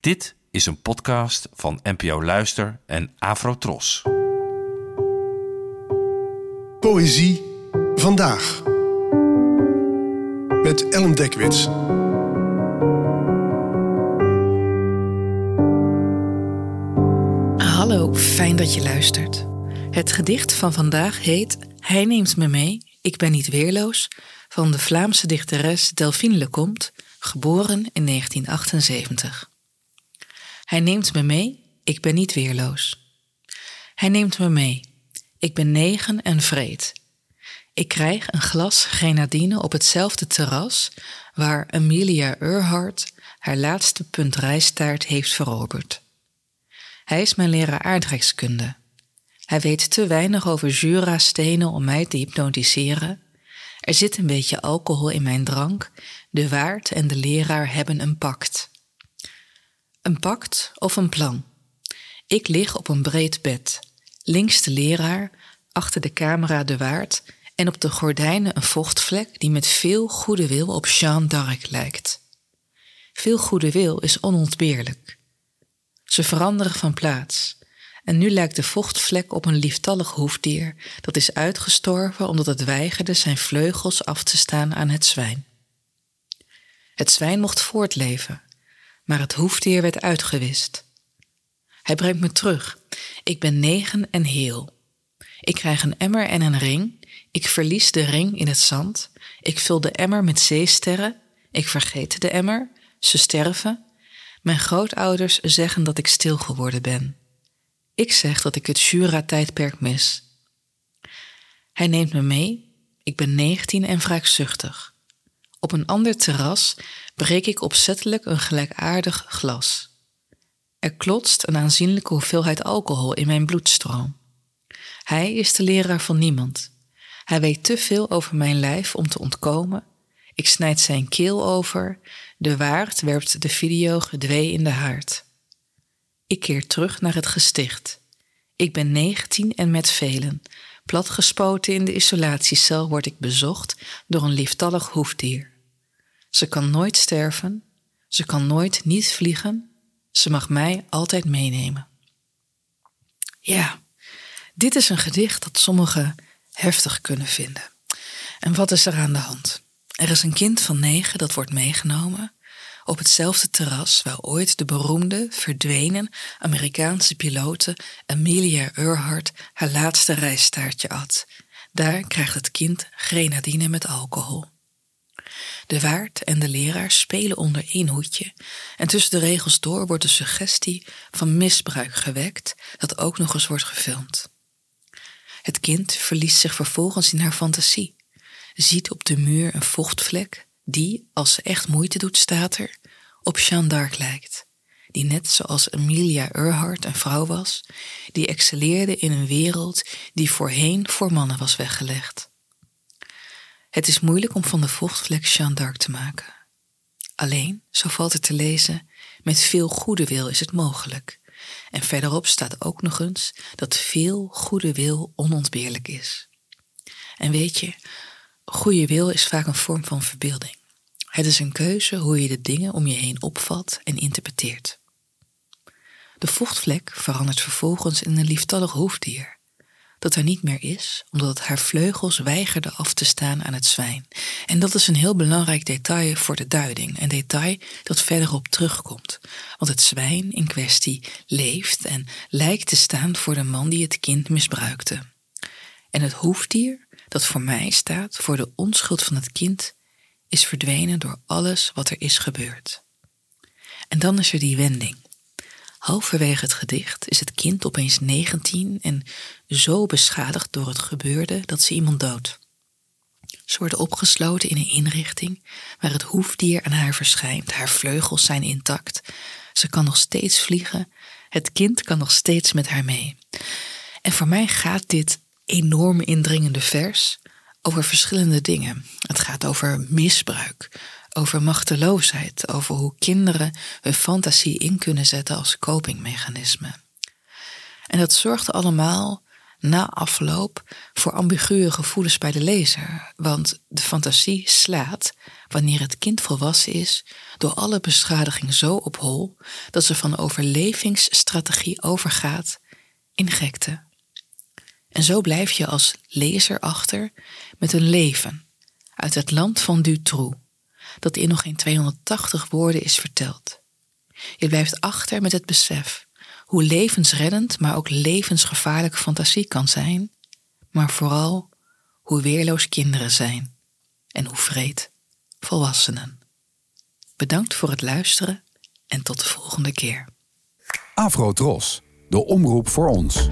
Dit is een podcast van NPO Luister en Afrotros. Poëzie vandaag. Met Ellen Dekwits. Hallo, fijn dat je luistert. Het gedicht van vandaag heet Hij neemt me mee, ik ben niet weerloos van de Vlaamse dichteres Delphine Lecomte, geboren in 1978. Hij neemt me mee, ik ben niet weerloos. Hij neemt me mee, ik ben negen en vreed. Ik krijg een glas grenadine op hetzelfde terras waar Amelia Earhart haar laatste punt rijstaart heeft veroverd. Hij is mijn leraar aardrijkskunde. Hij weet te weinig over Jura-stenen om mij te hypnotiseren. Er zit een beetje alcohol in mijn drank. De waard en de leraar hebben een pact. Een pact of een plan. Ik lig op een breed bed. Links de leraar, achter de camera de waard en op de gordijnen een vochtvlek die met veel goede wil op Jeanne d'Arc lijkt. Veel goede wil is onontbeerlijk. Ze veranderen van plaats. En nu lijkt de vochtvlek op een lieftallig hoefdier dat is uitgestorven omdat het weigerde zijn vleugels af te staan aan het zwijn. Het zwijn mocht voortleven, maar het hoefdier werd uitgewist. Hij brengt me terug. Ik ben negen en heel. Ik krijg een emmer en een ring. Ik verlies de ring in het zand. Ik vul de emmer met zeesterren. Ik vergeet de emmer. Ze sterven. Mijn grootouders zeggen dat ik stil geworden ben. Ik zeg dat ik het Jura-tijdperk mis. Hij neemt me mee. Ik ben negentien en wraakzuchtig. Op een ander terras breek ik opzettelijk een gelijkaardig glas. Er klotst een aanzienlijke hoeveelheid alcohol in mijn bloedstroom. Hij is de leraar van niemand. Hij weet te veel over mijn lijf om te ontkomen. Ik snijd zijn keel over. De waard werpt de video gedwee in de haard. Ik keer terug naar het gesticht. Ik ben negentien en met velen. Platgespoten in de isolatiecel word ik bezocht door een lieftallig hoefdier. Ze kan nooit sterven, ze kan nooit niet vliegen, ze mag mij altijd meenemen. Ja, dit is een gedicht dat sommigen heftig kunnen vinden. En wat is er aan de hand? Er is een kind van negen dat wordt meegenomen op hetzelfde terras waar ooit de beroemde, verdwenen Amerikaanse pilote Amelia Earhart haar laatste rijstaartje at. Daar krijgt het kind grenadine met alcohol. De waard en de leraar spelen onder één hoedje en tussen de regels door wordt de suggestie van misbruik gewekt dat ook nog eens wordt gefilmd. Het kind verliest zich vervolgens in haar fantasie, ziet op de muur een vochtvlek die, als ze echt moeite doet, staat er, op Jeanne d'Arc lijkt, die net zoals Amelia Earhart een vrouw was, die excelleerde in een wereld die voorheen voor mannen was weggelegd. Het is moeilijk om van de vochtvlek Jeanne d'Arc te maken. Alleen, zo valt het te lezen, met veel goede wil is het mogelijk. En verderop staat ook nog eens dat veel goede wil onontbeerlijk is. En weet je, goede wil is vaak een vorm van verbeelding. Het is een keuze hoe je de dingen om je heen opvat en interpreteert. De vochtvlek verandert vervolgens in een lieftallig hoefdier, dat er niet meer is omdat haar vleugels weigerde af te staan aan het zwijn. En dat is een heel belangrijk detail voor de duiding, een detail dat verderop terugkomt, want het zwijn in kwestie leeft en lijkt te staan voor de man die het kind misbruikte. En het hoefdier, dat voor mij staat voor de onschuld van het kind, is verdwenen door alles wat er is gebeurd. En dan is er die wending. Halverwege het gedicht is het kind opeens 19 en zo beschadigd door het gebeurde dat ze iemand doodt. Ze worden opgesloten in een inrichting waar het hoefdier aan haar verschijnt. Haar vleugels zijn intact. Ze kan nog steeds vliegen. Het kind kan nog steeds met haar mee. En voor mij gaat dit enorm indringende vers over verschillende dingen. Het gaat over misbruik, over machteloosheid, over hoe kinderen hun fantasie in kunnen zetten als copingmechanisme. En dat zorgt allemaal na afloop voor ambiguë gevoelens bij de lezer, want de fantasie slaat, wanneer het kind volwassen is, door alle beschadiging zo op hol dat ze van overlevingsstrategie overgaat in gekte. En zo blijf je als lezer achter met een leven uit het land van Dutroux, dat in nog geen 280 woorden is verteld. Je blijft achter met het besef hoe levensreddend, maar ook levensgevaarlijk fantasie kan zijn, maar vooral hoe weerloos kinderen zijn en hoe vreed volwassenen. Bedankt voor het luisteren en tot de volgende keer. Afro Tros, de omroep voor ons.